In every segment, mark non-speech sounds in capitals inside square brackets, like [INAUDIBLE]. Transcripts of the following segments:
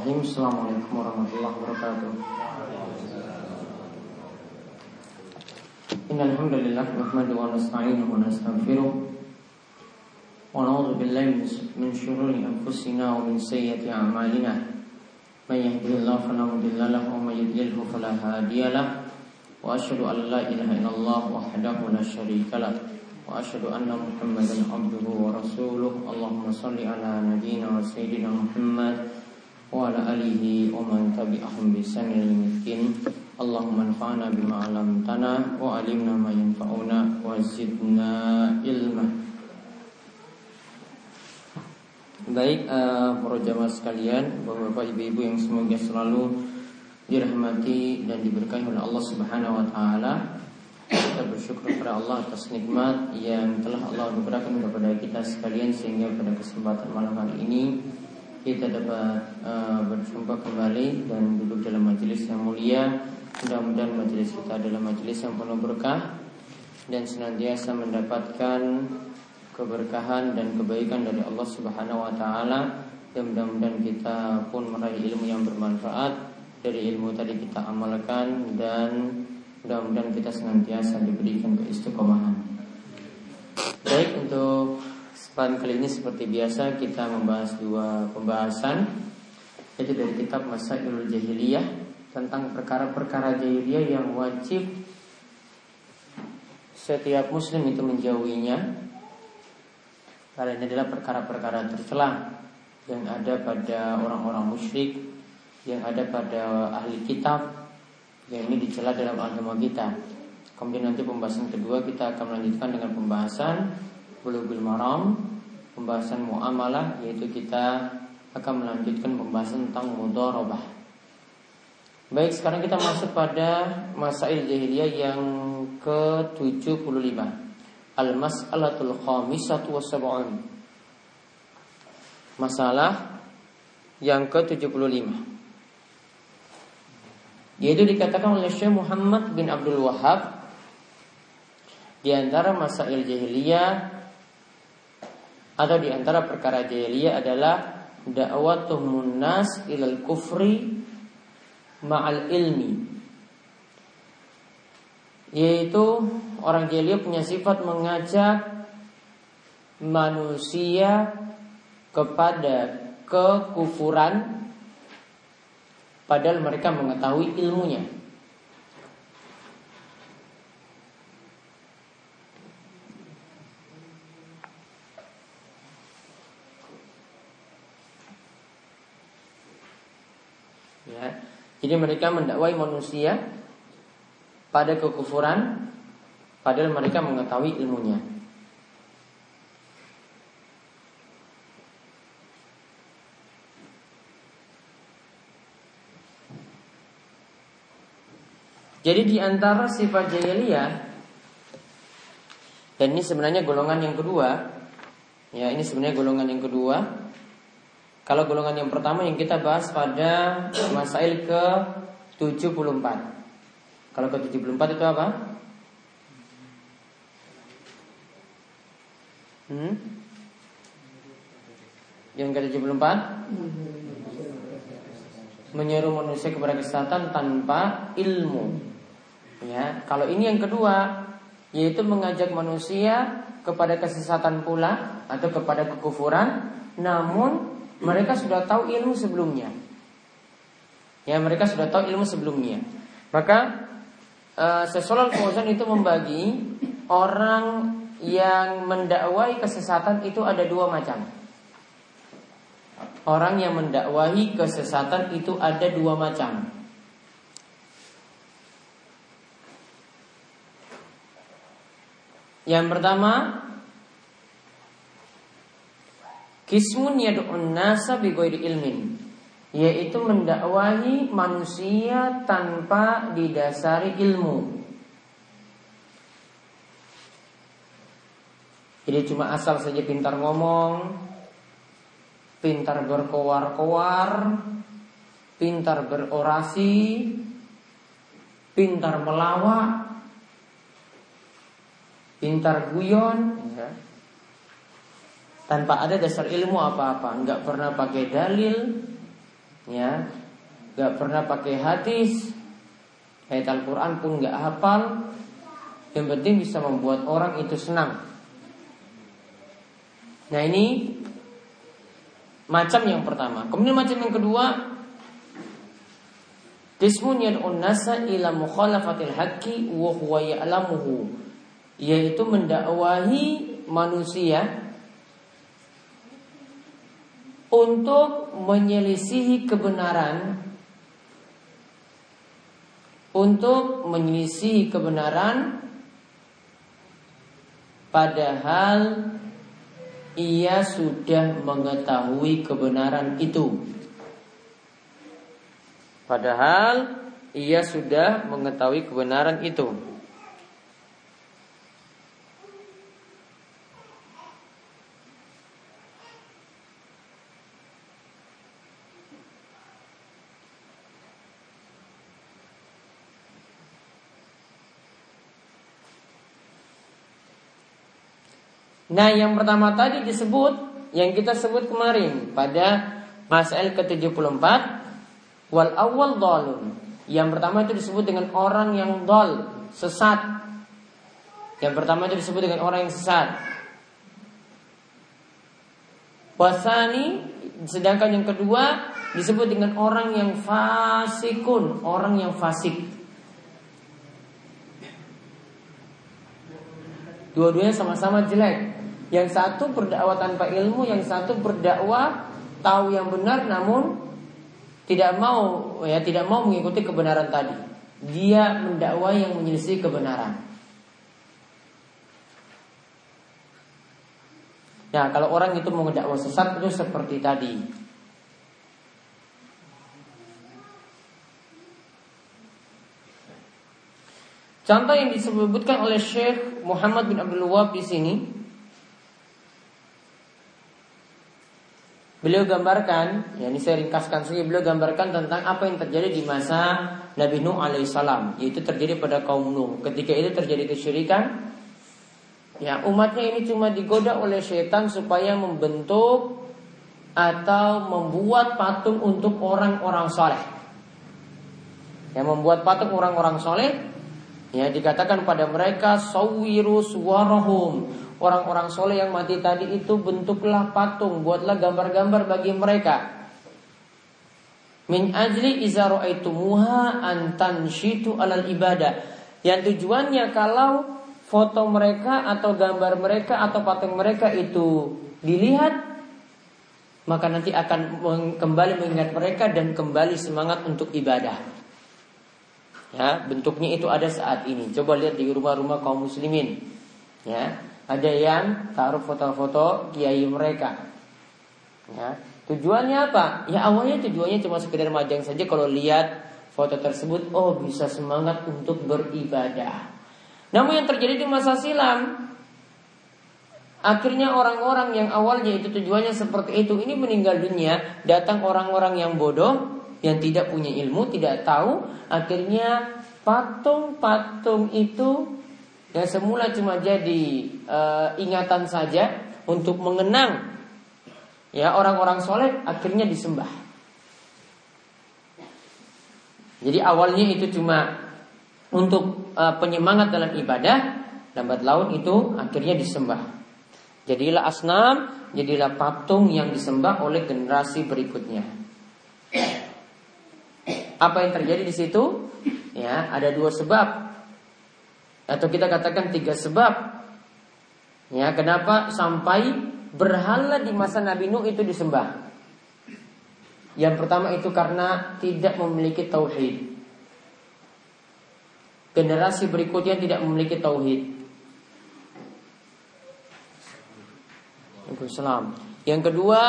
Bismillahirrahmanirrahim. Assalamualaikum warahmatullahi wabarakatuh. إن الحمد لله نحمده ونستعينه ونستغفره ونعوذ بالله من شرور أنفسنا ومن سيئة أعمالنا من يهده الله فلا مضل له ومن يضلله فلا هادي له وأشهد أن لا إله إلا الله وحده لا شريك له وأشهد أن محمدا عبده ورسوله اللهم صل على نبينا وسيدنا محمد وعلى آله ومن تبعهم بإحسان إلى يوم الدين اللهم انفعنا بما علمتنا وعلمنا ما ينفعنا وزدنا علما Baik uh, para jamaah sekalian, bapak-bapak, ibu-ibu yang semoga selalu dirahmati dan diberkahi oleh Allah Subhanahu wa taala. Kita bersyukur kepada Allah atas nikmat yang telah Allah berikan kepada kita sekalian sehingga pada kesempatan malam hari ini kita dapat uh, berjumpa kembali dan duduk dalam majelis yang mulia. Mudah-mudahan majelis kita adalah majelis yang penuh berkah dan senantiasa mendapatkan keberkahan dan kebaikan dari Allah Subhanahu wa taala. Dan mudah-mudahan kita pun meraih ilmu yang bermanfaat dari ilmu tadi kita amalkan dan Mudah-mudahan kita senantiasa diberikan keistiqomahan. Baik untuk kesempatan kali ini seperti biasa kita membahas dua pembahasan yaitu dari kitab Masailul Jahiliyah tentang perkara-perkara jahiliyah yang wajib setiap muslim itu menjauhinya karena ini adalah perkara-perkara tercela yang ada pada orang-orang musyrik yang ada pada ahli kitab yang ini dicela dalam agama kita. Kemudian nanti pembahasan kedua kita akan melanjutkan dengan pembahasan Bulughul Maram, pembahasan muamalah yaitu kita akan melanjutkan pembahasan tentang mudharabah. Baik, sekarang kita masuk pada masail jahiliyah yang ke-75. Al-mas'alatul khamisatu wasab'un. Masalah yang ke-75 yaitu dikatakan oleh Syekh Muhammad bin Abdul Wahab di antara masail jahiliyah atau di antara perkara jahiliyah adalah da'watuhum nas ilal kufri ma'al ilmi. Yaitu orang jahiliyah punya sifat mengajak manusia kepada kekufuran Padahal mereka mengetahui ilmunya Ya. Jadi mereka mendakwai manusia pada kekufuran padahal mereka mengetahui ilmunya. Jadi di antara sifat jahiliyah dan ini sebenarnya golongan yang kedua. Ya, ini sebenarnya golongan yang kedua. Kalau golongan yang pertama yang kita bahas pada masail ke 74. Kalau ke 74 itu apa? Hmm? Yang ke 74? Menyeru manusia kepada kesehatan tanpa ilmu. Ya, kalau ini yang kedua, yaitu mengajak manusia kepada kesesatan pula atau kepada kekufuran, namun mereka sudah tahu ilmu sebelumnya. Ya, mereka sudah tahu ilmu sebelumnya. Maka uh, Sesolal Fauzan itu membagi orang yang mendakwai kesesatan itu ada dua macam. Orang yang mendakwahi kesesatan itu ada dua macam. Yang pertama Kismun yad'un nasa bighairi ilmin yaitu mendakwahi manusia tanpa didasari ilmu. Jadi cuma asal saja pintar ngomong, pintar berkoar-koar, pintar berorasi, pintar melawak, pintar guyon, ya. Tanpa ada dasar ilmu apa-apa, nggak pernah pakai dalil, ya, gak pernah pakai hadis, ayat Al-Quran pun gak hafal, yang penting bisa membuat orang itu senang. Nah ini macam yang pertama. Kemudian macam yang kedua, Qismun yad'un nasa ila mukhalafatil haqqi wa huwa ya'lamuhu. Yaitu mendakwahi manusia untuk menyelisihi kebenaran untuk menyelisihi kebenaran padahal ia sudah mengetahui kebenaran itu Padahal ia sudah mengetahui kebenaran itu. Nah yang pertama tadi disebut Yang kita sebut kemarin Pada masail ke-74 Wal awal dolun. Yang pertama itu disebut dengan orang yang dol, sesat. Yang pertama itu disebut dengan orang yang sesat. Wasani, sedangkan yang kedua disebut dengan orang yang fasikun, orang yang fasik. Dua-duanya sama-sama jelek. Yang satu berdakwah tanpa ilmu, yang satu berdakwah tahu yang benar namun tidak mau ya tidak mau mengikuti kebenaran tadi. Dia mendakwa yang menyelisih kebenaran. Nah, kalau orang itu mau mendakwa sesat itu seperti tadi. Contoh yang disebutkan oleh Syekh Muhammad bin Abdul Wahab di sini Beliau gambarkan, ya ini saya ringkaskan saja, beliau gambarkan tentang apa yang terjadi di masa Nabi Nuh alaihissalam, yaitu terjadi pada kaum Nuh. Ketika itu terjadi kesyirikan, ya umatnya ini cuma digoda oleh setan supaya membentuk atau membuat patung untuk orang-orang soleh. Yang membuat patung orang-orang soleh, ya dikatakan pada mereka sawiru suwarahum orang-orang soleh yang mati tadi itu bentuklah patung, buatlah gambar-gambar bagi mereka. Min ajli izaro muha antan alal ibadah. Yang tujuannya kalau foto mereka atau gambar mereka atau patung mereka itu dilihat maka nanti akan kembali mengingat mereka dan kembali semangat untuk ibadah. Ya, bentuknya itu ada saat ini. Coba lihat di rumah-rumah kaum muslimin. Ya, ada yang taruh foto-foto kiai mereka. Ya. Tujuannya apa? Ya awalnya tujuannya cuma sekedar majang saja kalau lihat foto tersebut oh bisa semangat untuk beribadah. Namun yang terjadi di masa silam Akhirnya orang-orang yang awalnya itu tujuannya seperti itu Ini meninggal dunia Datang orang-orang yang bodoh Yang tidak punya ilmu, tidak tahu Akhirnya patung-patung itu yang semula cuma jadi uh, ingatan saja untuk mengenang ya orang-orang soleh akhirnya disembah. Jadi awalnya itu cuma untuk uh, penyemangat dalam ibadah, lambat laun itu akhirnya disembah. Jadilah asnam, jadilah patung yang disembah oleh generasi berikutnya. Apa yang terjadi di situ? Ya, ada dua sebab atau kita katakan tiga sebab ya kenapa sampai berhala di masa Nabi Nuh itu disembah. Yang pertama itu karena tidak memiliki tauhid. Generasi berikutnya tidak memiliki tauhid. Waalaikumsalam. Yang kedua,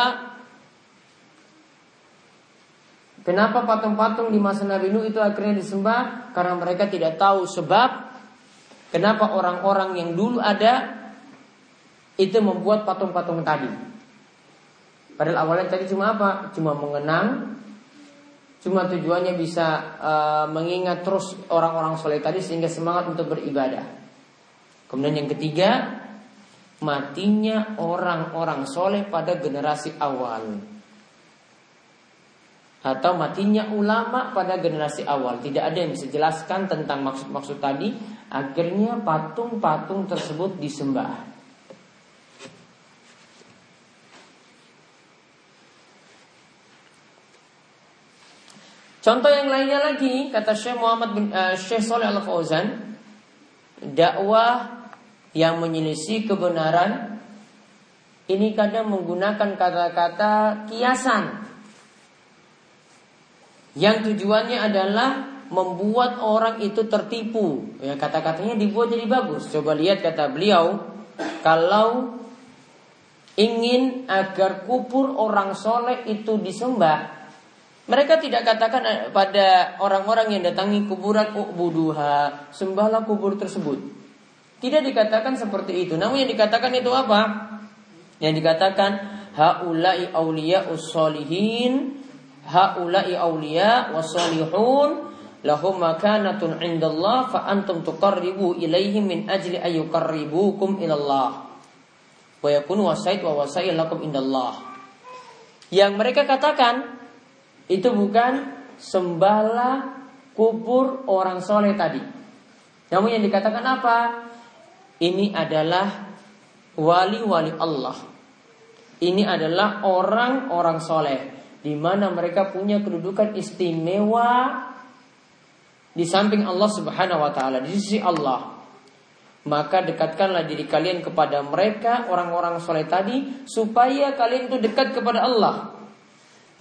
kenapa patung-patung di masa Nabi Nuh itu akhirnya disembah? Karena mereka tidak tahu sebab Kenapa orang-orang yang dulu ada itu membuat patung-patung tadi? Padahal awalnya tadi cuma apa? Cuma mengenang, cuma tujuannya bisa uh, mengingat terus orang-orang soleh tadi sehingga semangat untuk beribadah. Kemudian yang ketiga, matinya orang-orang soleh pada generasi awal. Atau matinya ulama pada generasi awal. Tidak ada yang bisa jelaskan tentang maksud-maksud tadi. Akhirnya patung-patung tersebut disembah. Contoh yang lainnya lagi kata Syekh Muhammad bin uh, Syekh Saleh Al Fauzan, dakwah yang menyelisih kebenaran ini kadang menggunakan kata-kata kiasan yang tujuannya adalah membuat orang itu tertipu. Ya kata-katanya dibuat jadi bagus. Coba lihat kata beliau, kalau ingin agar kubur orang soleh itu disembah, mereka tidak katakan pada orang-orang yang datangi kuburan ubuduha, sembahlah kubur tersebut. Tidak dikatakan seperti itu. Namun yang dikatakan itu apa? Yang dikatakan haulai aulia ussolihin haula'i awliya wasalihun lahum makanatun indallah fa antum tuqarribu ilaihim min ajli ayyuqarribukum ilallah. Wa yakunu wasaid wa wasail lakum indallah. Yang mereka katakan itu bukan sembahlah kubur orang soleh tadi. Namun yang dikatakan apa? Ini adalah wali-wali Allah. Ini adalah orang-orang soleh di mana mereka punya kedudukan istimewa di samping Allah Subhanahu wa taala di sisi Allah. Maka dekatkanlah diri kalian kepada mereka orang-orang soleh tadi supaya kalian itu dekat kepada Allah.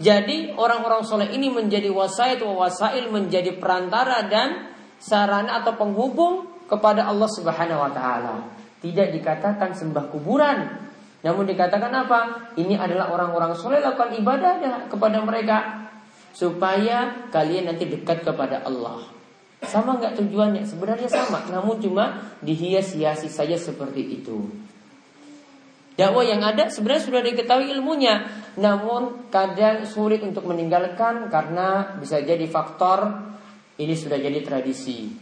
Jadi orang-orang soleh ini menjadi wasaid wa wasail menjadi perantara dan sarana atau penghubung kepada Allah Subhanahu wa taala. Tidak dikatakan sembah kuburan, namun dikatakan apa? Ini adalah orang-orang soleh lakukan ibadah kepada mereka supaya kalian nanti dekat kepada Allah. Sama nggak tujuannya? Sebenarnya sama, namun cuma dihias-hiasi saja seperti itu. Dakwah yang ada sebenarnya sudah diketahui ilmunya, namun kadang sulit untuk meninggalkan karena bisa jadi faktor ini sudah jadi tradisi.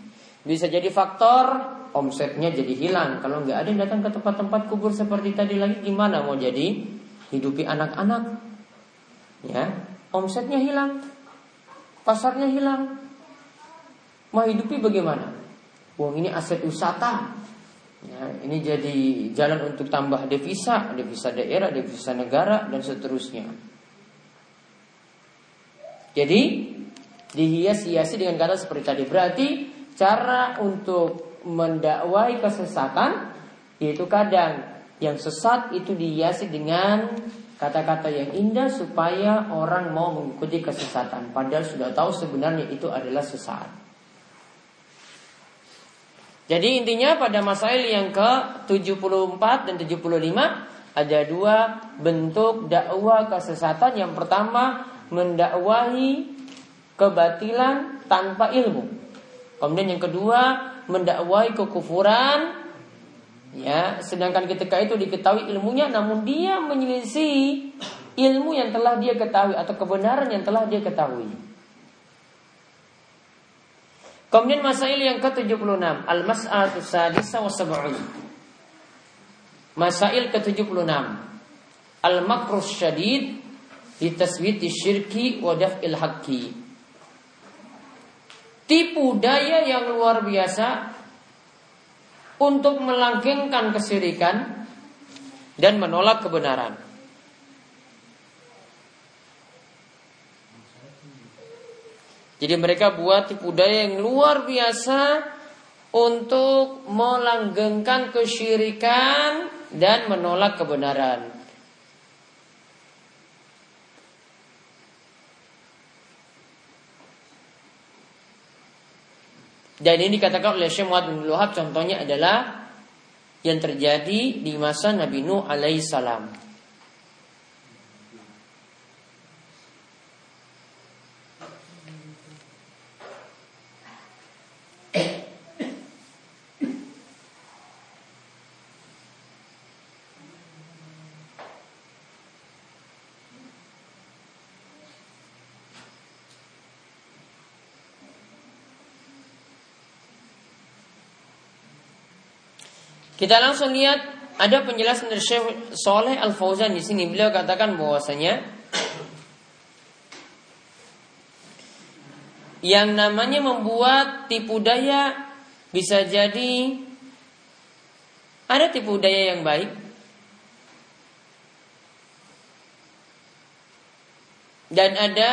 Bisa jadi faktor omsetnya jadi hilang. Kalau nggak ada yang datang ke tempat-tempat kubur seperti tadi lagi gimana mau jadi hidupi anak-anak? Ya, omsetnya hilang, pasarnya hilang. Mau hidupi bagaimana? Uang ini aset wisata. Ya, ini jadi jalan untuk tambah devisa, devisa daerah, devisa negara dan seterusnya. Jadi dihias-hiasi dengan kata seperti tadi. Berarti cara untuk mendakwai kesesatan yaitu kadang yang sesat itu dihiasi dengan kata-kata yang indah supaya orang mau mengikuti kesesatan padahal sudah tahu sebenarnya itu adalah sesat. Jadi intinya pada masail yang ke-74 dan 75 ada dua bentuk dakwah kesesatan. Yang pertama mendakwahi kebatilan tanpa ilmu. Kemudian yang kedua mendakwai kekufuran ya. Sedangkan ketika itu diketahui ilmunya namun dia menyelisih ilmu yang telah dia ketahui atau kebenaran yang telah dia ketahui. Kemudian masail yang ke-76 Al-mas'alatu sadisa wa sab'un. Masail ke-76 Al-makrus syadid Di taswiti syirki wa daf'il haqqi tipu daya yang luar biasa untuk melanggengkan kesirikan dan menolak kebenaran. Jadi mereka buat tipu daya yang luar biasa untuk melanggengkan kesyirikan dan menolak kebenaran. Dan ini dikatakan oleh Syekh Muhammad bin Luhab contohnya adalah yang terjadi di masa Nabi Nuh alaihissalam. Kita langsung lihat ada penjelasan dari Syekh Soleh Al Fauzan di sini. Beliau katakan bahwasanya yang namanya membuat tipu daya bisa jadi ada tipu daya yang baik dan ada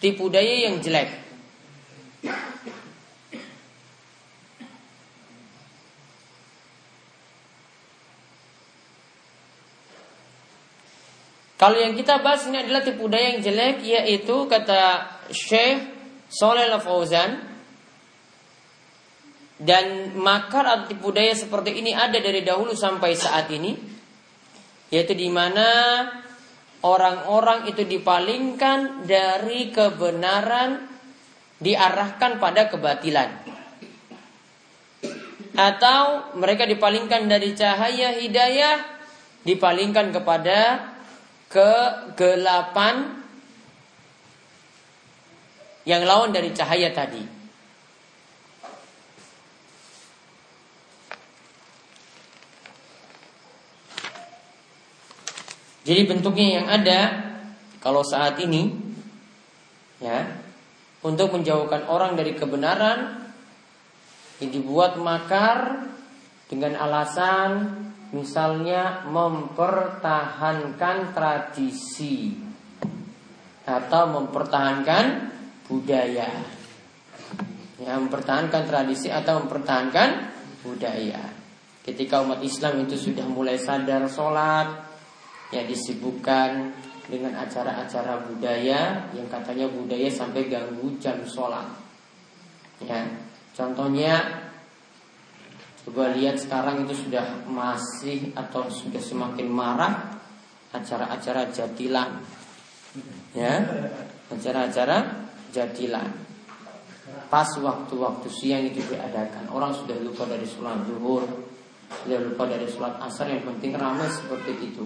tipu daya yang jelek. Kalau yang kita bahas ini adalah tipu daya yang jelek yaitu kata Syekh Soleh Fauzan dan makar atau tipu daya seperti ini ada dari dahulu sampai saat ini yaitu di mana orang-orang itu dipalingkan dari kebenaran diarahkan pada kebatilan. Atau mereka dipalingkan dari cahaya hidayah dipalingkan kepada kegelapan yang lawan dari cahaya tadi. Jadi bentuknya yang ada kalau saat ini ya untuk menjauhkan orang dari kebenaran yang dibuat makar dengan alasan Misalnya mempertahankan tradisi atau mempertahankan budaya. Ya, mempertahankan tradisi atau mempertahankan budaya. Ketika umat Islam itu sudah mulai sadar sholat, ya disibukkan dengan acara-acara budaya yang katanya budaya sampai ganggu jam sholat. Ya, contohnya Coba lihat sekarang itu sudah masih atau sudah semakin marah acara-acara jadilan. Ya. Acara-acara jadilan. Pas waktu-waktu siang itu diadakan. Orang sudah lupa dari sholat zuhur, sudah lupa dari sholat asar yang penting ramai seperti itu.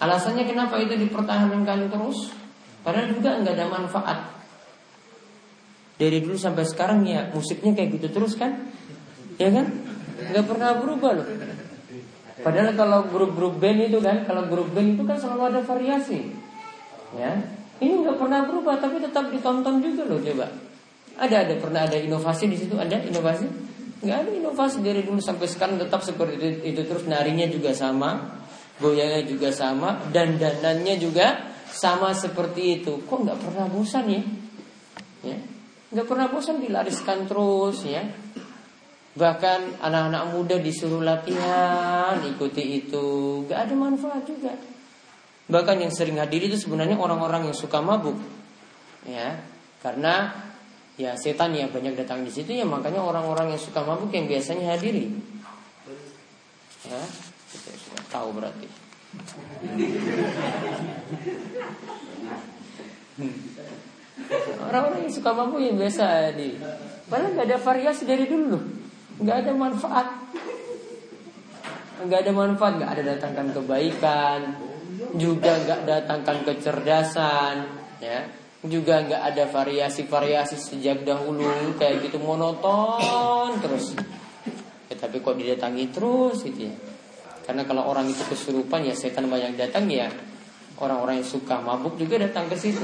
Alasannya kenapa itu dipertahankan terus? Padahal juga nggak ada manfaat. Dari dulu sampai sekarang ya musiknya kayak gitu terus kan? Ya kan? Nggak pernah berubah loh. Padahal kalau grup-grup band itu kan, kalau grup band itu kan selalu ada variasi. Ya, ini nggak pernah berubah, tapi tetap ditonton juga loh coba. Ada ada pernah ada inovasi di situ? Ada inovasi? Nggak ada inovasi dari dulu sampai sekarang tetap seperti itu, itu terus narinya juga sama, goyangnya juga sama, dan dandannya juga sama seperti itu. Kok nggak pernah bosan ya? Ya, nggak pernah bosan dilariskan terus ya. Bahkan anak-anak muda disuruh latihan ikuti itu, gak ada manfaat juga. Bahkan yang sering hadir itu sebenarnya orang-orang yang suka mabuk, ya, karena ya setan ya banyak datang di situ ya makanya orang-orang yang suka mabuk yang biasanya hadiri. Ya, kita sudah tahu berarti. Orang-orang yang suka mabuk yang biasa di Padahal gak ada variasi dari dulu nggak ada manfaat. Nggak ada manfaat nggak ada datangkan kebaikan. Juga nggak datangkan kecerdasan ya. Juga nggak ada variasi-variasi sejak dahulu kayak gitu monoton terus. Ya, tapi kok didatangi terus gitu ya. Karena kalau orang itu kesurupan ya setan banyak datang ya. Orang-orang yang suka mabuk juga datang ke situ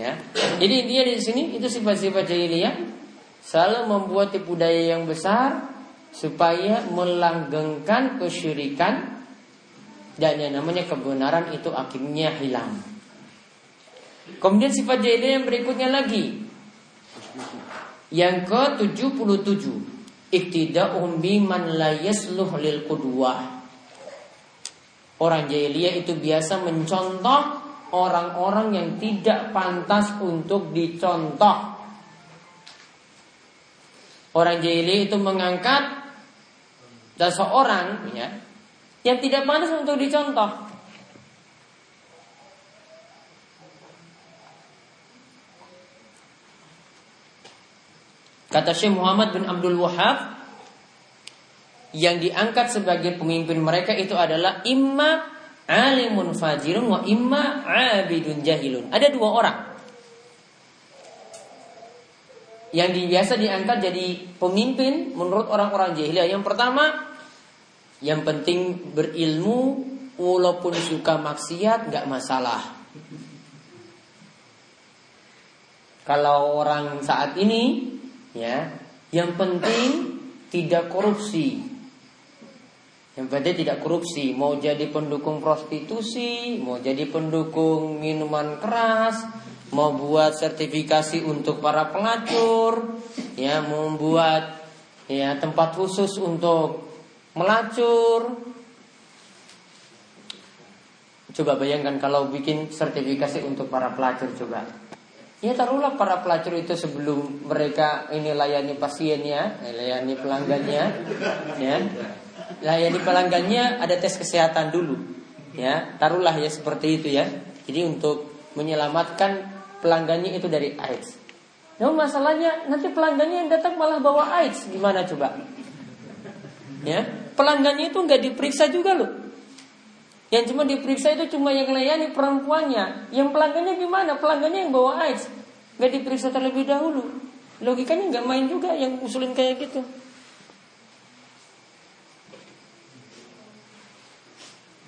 Ya. Jadi dia di sini itu sifat-sifat jahiliyah selalu membuat tipu daya yang besar supaya melanggengkan kesyirikan dan yang namanya kebenaran itu akhirnya hilang. Kemudian sifat jahiliyah yang berikutnya lagi yang ke-77 iktida'uhum biman la yasluh lil qudwah. Orang jahiliyah itu biasa mencontoh orang-orang yang tidak pantas untuk dicontoh. Orang jahili itu mengangkat seseorang ya yang tidak pantas untuk dicontoh. Kata Syekh Muhammad bin Abdul Wahab yang diangkat sebagai pemimpin mereka itu adalah imma alimun fajirun wa imma abidun jahilun. Ada dua orang yang biasa diangkat jadi pemimpin menurut orang-orang jahiliyah. Yang pertama, yang penting berilmu walaupun suka maksiat nggak masalah. Kalau orang saat ini ya, yang penting tidak korupsi. Yang penting tidak korupsi, mau jadi pendukung prostitusi, mau jadi pendukung minuman keras, mau buat sertifikasi untuk para pelacur, ya, membuat ya tempat khusus untuk melacur, Coba bayangkan kalau bikin sertifikasi untuk para pelacur coba. Ya taruhlah para pelacur itu sebelum mereka ini layani pasiennya, layani pelanggannya, ya. Layani pelanggannya ada tes kesehatan dulu. Ya, taruhlah ya seperti itu ya. Jadi untuk menyelamatkan pelanggannya itu dari AIDS. Namun masalahnya nanti pelanggannya yang datang malah bawa AIDS, gimana coba? Ya, pelanggannya itu nggak diperiksa juga loh. Yang cuma diperiksa itu cuma yang layani perempuannya. Yang pelanggannya gimana? Pelanggannya yang bawa AIDS. Gak diperiksa terlebih dahulu. Logikanya nggak main juga yang usulin kayak gitu.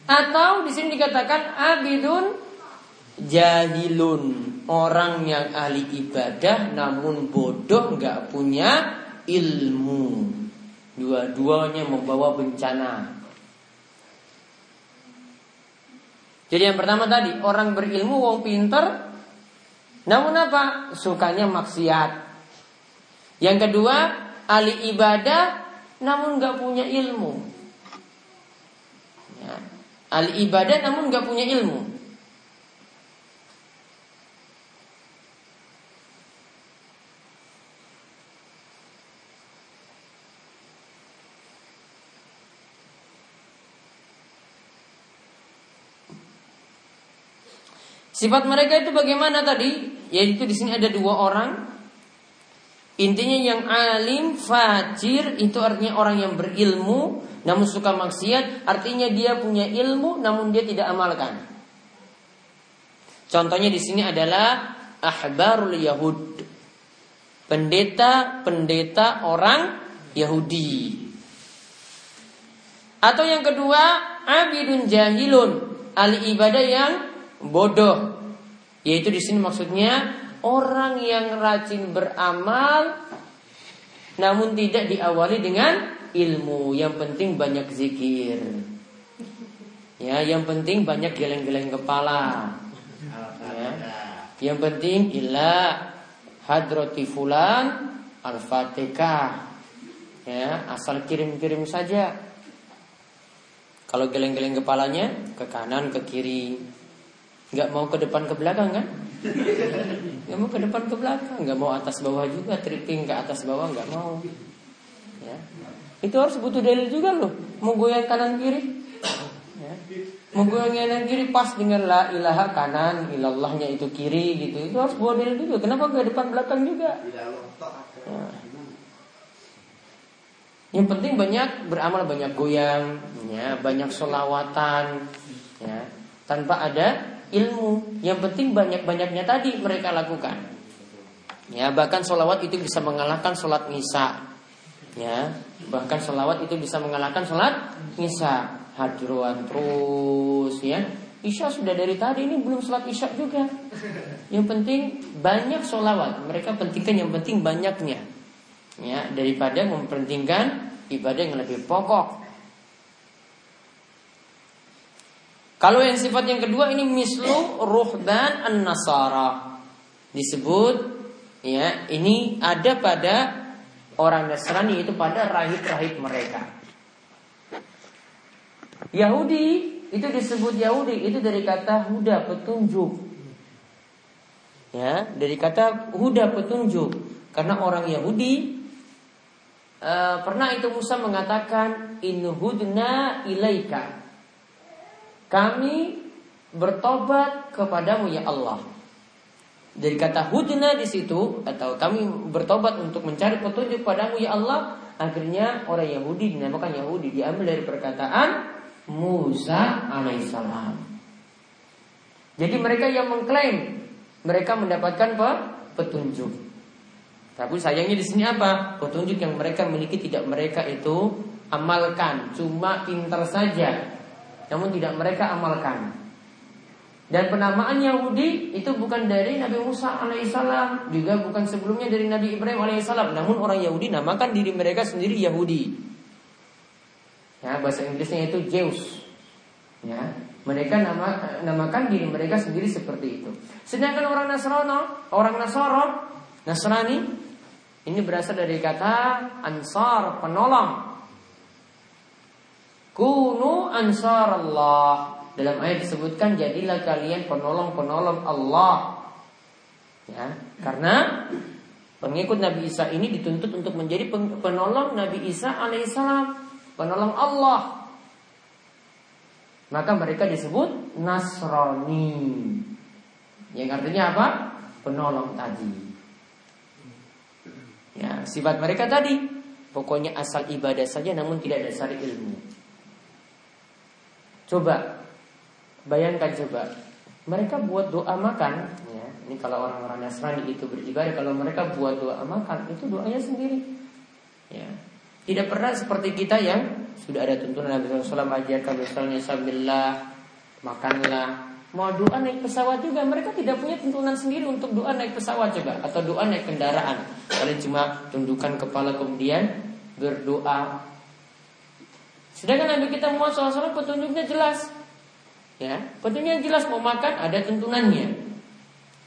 Atau di sini dikatakan abidun jahilun orang yang ahli ibadah namun bodoh nggak punya ilmu. Dua-duanya membawa bencana. Jadi yang pertama tadi orang berilmu, wong pinter, namun apa? Sukanya maksiat. Yang kedua, ahli ibadah, namun nggak punya ilmu. Ahli ibadah, namun nggak punya ilmu. Sifat mereka itu bagaimana tadi? Yaitu di sini ada dua orang. Intinya yang alim, fajir itu artinya orang yang berilmu namun suka maksiat, artinya dia punya ilmu namun dia tidak amalkan. Contohnya di sini adalah ahbarul yahud. Pendeta-pendeta orang Yahudi. Atau yang kedua, abidun jahilun, ahli ibadah yang bodoh. Yaitu di sini maksudnya orang yang rajin beramal namun tidak diawali dengan ilmu. Yang penting banyak zikir. Ya, yang penting banyak geleng-geleng kepala. Ya. Yang penting ila hadrati fulan al-fatihah. Ya, asal kirim-kirim saja. Kalau geleng-geleng kepalanya ke kanan, ke kiri, nggak mau ke depan ke belakang kan? Nggak mau ke depan ke belakang, nggak mau atas bawah juga, tripping ke atas bawah nggak mau. Ya. Itu harus butuh dalil juga loh. Mau goyang kanan kiri, ya. mau goyang kanan kiri pas dengan la ilaha kanan, ilallahnya itu kiri gitu. Itu harus bawa dalil juga. Kenapa nggak depan belakang juga? Ya. Yang penting banyak beramal, banyak goyang, ya, banyak solawatan, ya, tanpa ada ilmu. Yang penting banyak-banyaknya tadi mereka lakukan. Ya, bahkan solawat itu bisa mengalahkan sholat nisa. Ya, bahkan solawat itu bisa mengalahkan sholat nisa. Hadruan terus, ya. Isya sudah dari tadi ini belum sholat isya juga. Yang penting banyak solawat. Mereka pentingkan yang penting banyaknya. Ya, daripada mempentingkan ibadah yang lebih pokok. Kalau yang sifat yang kedua ini mislu ruhban an-nasara. Disebut ya, ini ada pada orang Nasrani itu pada rahib-rahib mereka. Yahudi itu disebut Yahudi itu dari kata huda petunjuk. Ya, dari kata huda petunjuk. Karena orang Yahudi uh, pernah itu Musa mengatakan in hudna ilaika kami bertobat kepadamu ya Allah. Dari kata hudna di situ atau kami bertobat untuk mencari petunjuk padamu ya Allah, akhirnya orang Yahudi dinamakan Yahudi diambil dari perkataan Musa alaihissalam. Jadi mereka yang mengklaim mereka mendapatkan apa? petunjuk. Tapi sayangnya di sini apa? Petunjuk yang mereka miliki tidak mereka itu amalkan, cuma pintar saja namun tidak mereka amalkan. Dan penamaan Yahudi itu bukan dari Nabi Musa alaihissalam, juga bukan sebelumnya dari Nabi Ibrahim alaihissalam. Namun orang Yahudi namakan diri mereka sendiri Yahudi. Ya, bahasa Inggrisnya itu Zeus. Ya, mereka nama, namakan diri mereka sendiri seperti itu. Sedangkan orang Nasrani, orang Nasoro, Nasrani, ini berasal dari kata ansar, penolong. Kunu ansar Allah. Dalam ayat disebutkan jadilah kalian penolong-penolong Allah. Ya, karena pengikut Nabi Isa ini dituntut untuk menjadi penolong Nabi Isa alaihissalam, penolong Allah. Maka mereka disebut Nasrani. Yang artinya apa? Penolong tadi. Ya, sifat mereka tadi pokoknya asal ibadah saja namun tidak dasar ilmu. Coba Bayangkan coba, mereka buat doa makan, ya. Ini kalau orang-orang Nasrani itu beribadah, kalau mereka buat doa makan, itu doanya sendiri. Ya. Tidak pernah seperti kita yang sudah ada tuntunan Nabi SAW ajarkan misalnya sambillah makanlah. Mau doa naik pesawat juga mereka tidak punya tuntunan sendiri untuk doa naik pesawat coba atau doa naik kendaraan. Kalian cuma tundukkan kepala kemudian berdoa. Sedangkan Nabi kita Muhammad SAW petunjuknya jelas. Ya, petunjuknya jelas mau makan ada tuntunannya.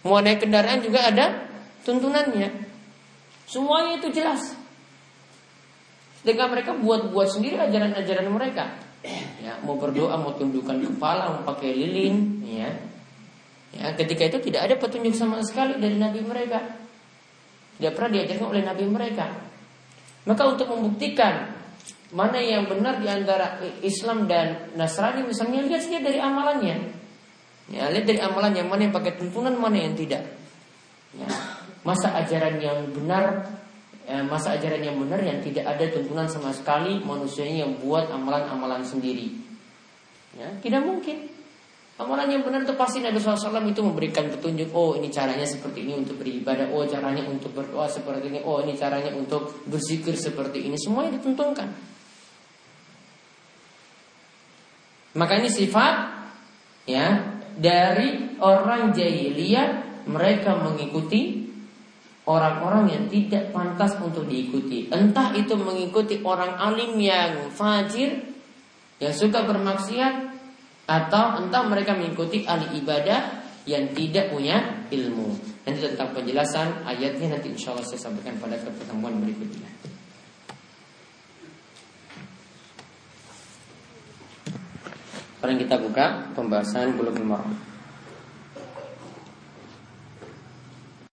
Mau naik kendaraan juga ada tuntunannya. Semuanya itu jelas. Dengan mereka buat-buat sendiri ajaran-ajaran mereka. [CLEARS THROAT] Ya, mau berdoa, mau tundukkan kepala, mau pakai lilin, ya. Ya, ketika itu tidak ada petunjuk sama sekali dari nabi mereka. Tidak pernah diajarkan oleh nabi mereka. Maka untuk membuktikan mana yang benar di antara Islam dan Nasrani misalnya lihat saja dari amalannya. Ya, lihat dari amalan yang mana yang pakai tuntunan, mana yang tidak. Ya, masa ajaran yang benar, ya, masa ajaran yang benar yang tidak ada tuntunan sama sekali manusianya yang buat amalan-amalan sendiri. Ya, tidak mungkin. Amalan yang benar itu pasti Nabi SAW itu memberikan petunjuk Oh ini caranya seperti ini untuk beribadah Oh caranya untuk berdoa seperti ini Oh ini caranya untuk berzikir seperti ini Semuanya dituntunkan Maka ini sifat ya dari orang jahiliyah mereka mengikuti orang-orang yang tidak pantas untuk diikuti. Entah itu mengikuti orang alim yang fajir yang suka bermaksiat atau entah mereka mengikuti ahli ibadah yang tidak punya ilmu. Nanti tentang penjelasan ayatnya nanti insya Allah saya sampaikan pada pertemuan berikutnya. Sekarang kita buka pembahasan belum Maram.